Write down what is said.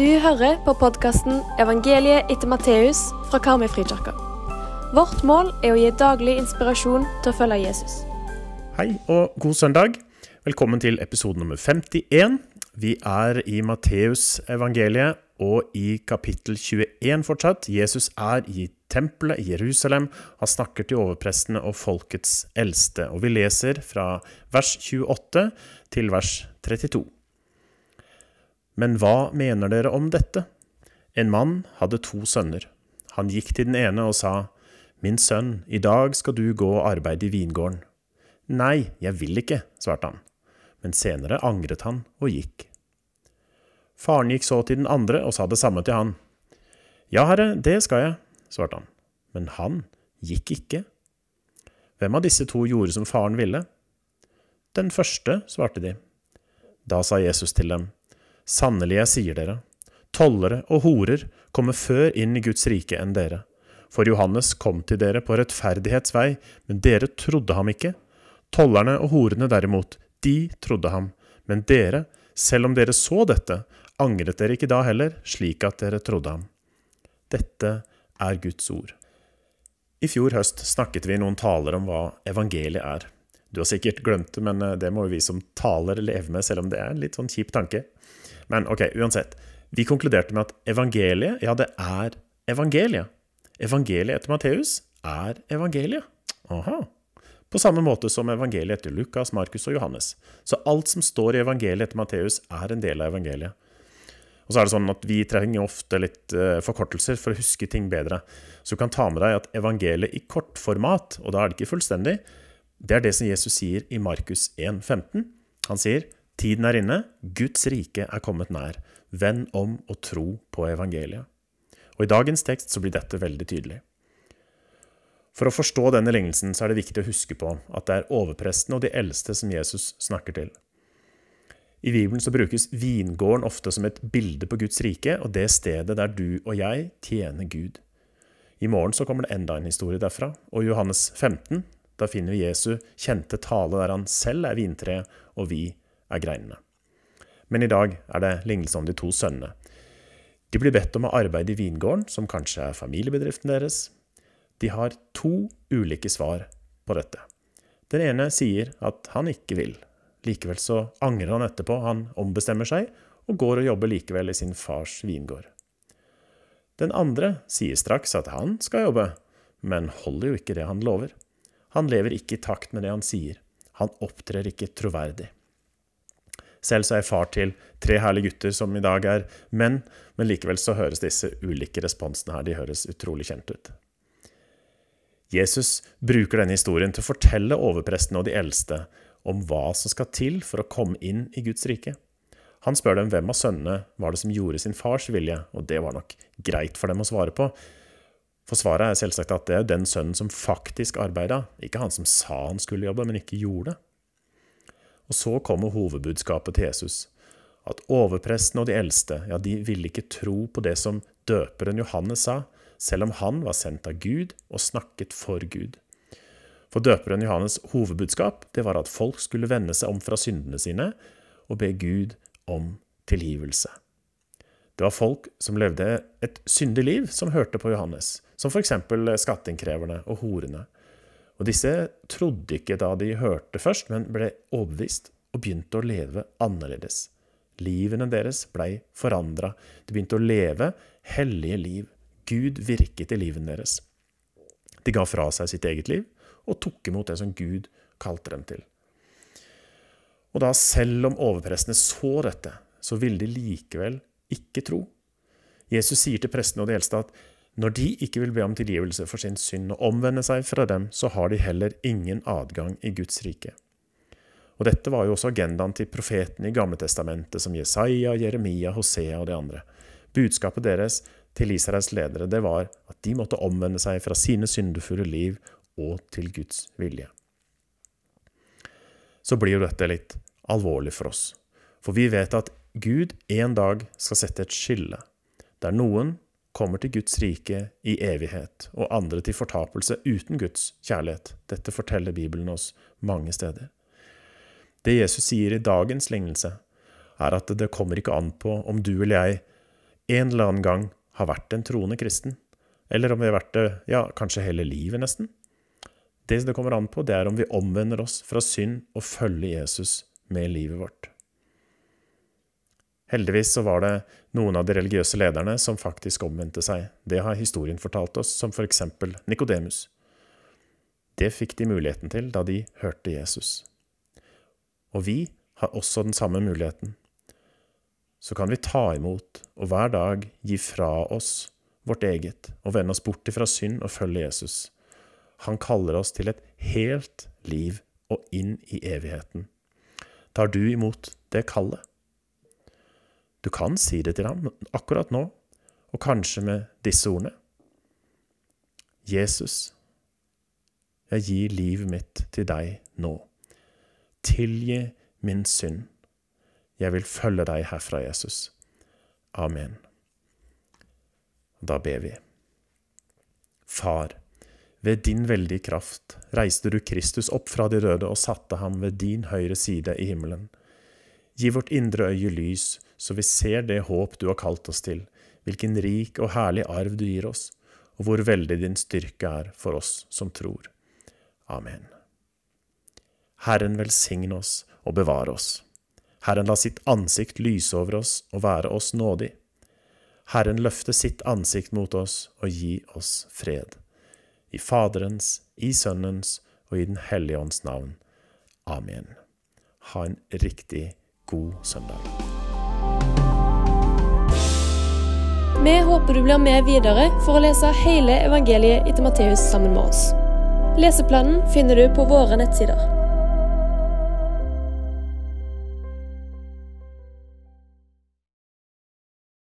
Du hører på podkasten 'Evangeliet etter Matteus' fra Karmøyfrikirka. Vårt mål er å gi daglig inspirasjon til å følge Jesus. Hei og god søndag. Velkommen til episode nummer 51. Vi er i Matteusevangeliet og i kapittel 21 fortsatt. Jesus er i tempelet i Jerusalem. Han snakker til overprestene og folkets eldste. Og vi leser fra vers 28 til vers 32. Men hva mener dere om dette? En mann hadde to sønner. Han gikk til den ene og sa, Min sønn, i dag skal du gå og arbeide i vingården. Nei, jeg vil ikke, svarte han. Men senere angret han og gikk. Faren gikk så til den andre og sa det samme til han. Ja, herre, det skal jeg, svarte han. Men han gikk ikke. Hvem av disse to gjorde som faren ville? Den første, svarte de. Da sa Jesus til dem, Sannelig, jeg sier dere, tollere og horer kommer før inn i Guds rike enn dere. For Johannes kom til dere på rettferdighetsvei, men dere trodde ham ikke. Tollerne og horene derimot, de trodde ham. Men dere, selv om dere så dette, angret dere ikke da heller, slik at dere trodde ham. Dette er Guds ord. I fjor høst snakket vi noen taler om hva evangeliet er. Du har sikkert glemt det, men det må vi som taler leve med, selv om det er en litt sånn kjip tanke. Men ok, uansett. Vi konkluderte med at evangeliet, ja, det er evangeliet. Evangeliet etter Matteus er evangeliet. Aha. På samme måte som evangeliet etter Lukas, Markus og Johannes. Så alt som står i evangeliet etter Matteus, er en del av evangeliet. Og så er det sånn at Vi trenger ofte litt uh, forkortelser for å huske ting bedre. Så du kan ta med deg at evangeliet i kortformat, og da er det ikke fullstendig, det er det som Jesus sier i Markus 1,15. Han sier Tiden er inne, Guds rike er kommet nær. Vend om og tro på evangeliet. Og I dagens tekst så blir dette veldig tydelig. For å forstå denne lignelsen så er det viktig å huske på at det er overprestene og de eldste som Jesus snakker til. I Bibelen så brukes vingården ofte som et bilde på Guds rike og det stedet der du og jeg tjener Gud. I morgen så kommer det enda en historie derfra, og i Johannes 15 da finner vi Jesu kjente tale der han selv er vintreet og vi er greinene. Men i dag er det lignelse om de to sønnene. De blir bedt om å arbeide i vingården, som kanskje er familiebedriften deres. De har to ulike svar på dette. Den ene sier at han ikke vil. Likevel så angrer han etterpå, han ombestemmer seg og går og jobber likevel i sin fars vingård. Den andre sier straks at han skal jobbe, men holder jo ikke det han lover. Han lever ikke i takt med det han sier. Han opptrer ikke troverdig. Selv så er jeg far til tre herlige gutter som i dag er menn, men likevel så høres disse ulike responsene her, de høres utrolig kjent ut. Jesus bruker denne historien til å fortelle overprestene og de eldste om hva som skal til for å komme inn i Guds rike. Han spør dem hvem av sønnene var det som gjorde sin fars vilje, og det var nok greit for dem å svare på. For svaret er selvsagt at det er den sønnen som faktisk arbeida, ikke han som sa han skulle jobbe, men ikke gjorde det. Og så kommer hovedbudskapet til Jesus. At overpresten og de eldste ja, de ville ikke tro på det som døperen Johannes sa, selv om han var sendt av Gud og snakket for Gud. For døperen Johannes' hovedbudskap det var at folk skulle vende seg om fra syndene sine og be Gud om tilgivelse. Det var folk som levde et syndig liv, som hørte på Johannes, som f.eks. skatteinnkreverne og horene. Og disse trodde ikke da de hørte først, men ble overbevist og begynte å leve annerledes. Livene deres blei forandra. De begynte å leve hellige liv. Gud virket i livene deres. De ga fra seg sitt eget liv og tok imot det som Gud kalte dem til. Og da, selv om overprestene så dette, så ville de likevel ikke tro. Jesus sier til prestene og de eldste at når de ikke vil be om tilgivelse for sin synd og omvende seg fra dem, så har de heller ingen adgang i Guds rike. Og dette var jo også agendaen til profetene i Gamletestamentet, som Jesaja, Jeremia, Hosea og de andre. Budskapet deres til Israels ledere det var at de måtte omvende seg fra sine syndefulle liv og til Guds vilje. Så blir jo dette litt alvorlig for oss, for vi vet at Gud en dag skal sette et skille, der noen kommer til Guds rike i evighet, og andre til fortapelse uten Guds kjærlighet. Dette forteller Bibelen oss mange steder. Det Jesus sier i dagens lignelse, er at det kommer ikke an på om du eller jeg en eller annen gang har vært en troende kristen. Eller om vi har vært det ja, kanskje hele livet, nesten. Det det kommer an på, det er om vi omvender oss fra synd og følger Jesus med livet vårt. Heldigvis så var det noen av de religiøse lederne som faktisk omvendte seg. Det har historien fortalt oss, som for eksempel Nikodemus. Det fikk de muligheten til da de hørte Jesus. Og vi har også den samme muligheten. Så kan vi ta imot og hver dag gi fra oss vårt eget og vende oss bort ifra synd og følge Jesus. Han kaller oss til et helt liv og inn i evigheten. Tar du imot det kallet? Du kan si det til ham akkurat nå, og kanskje med disse ordene. Jesus, jeg gir livet mitt til deg nå. Tilgi min synd. Jeg vil følge deg herfra, Jesus. Amen. Da ber vi. Far, ved din veldige kraft reiste du Kristus opp fra de døde og satte ham ved din høyre side i himmelen. Gi vårt indre øye lys, så vi ser det håp du har kalt oss til, hvilken rik og herlig arv du gir oss, og hvor veldig din styrke er for oss som tror. Amen. Herren velsigne oss og bevare oss. Herren la sitt ansikt lyse over oss og være oss nådig. Herren løfte sitt ansikt mot oss og gi oss fred. I Faderens, i Sønnens og i Den hellige ånds navn. Amen. Ha en riktig god søndag. Vi håper du blir med videre for å lese hele evangeliet etter Matteus sammen med oss. Leseplanen finner du på våre nettsider.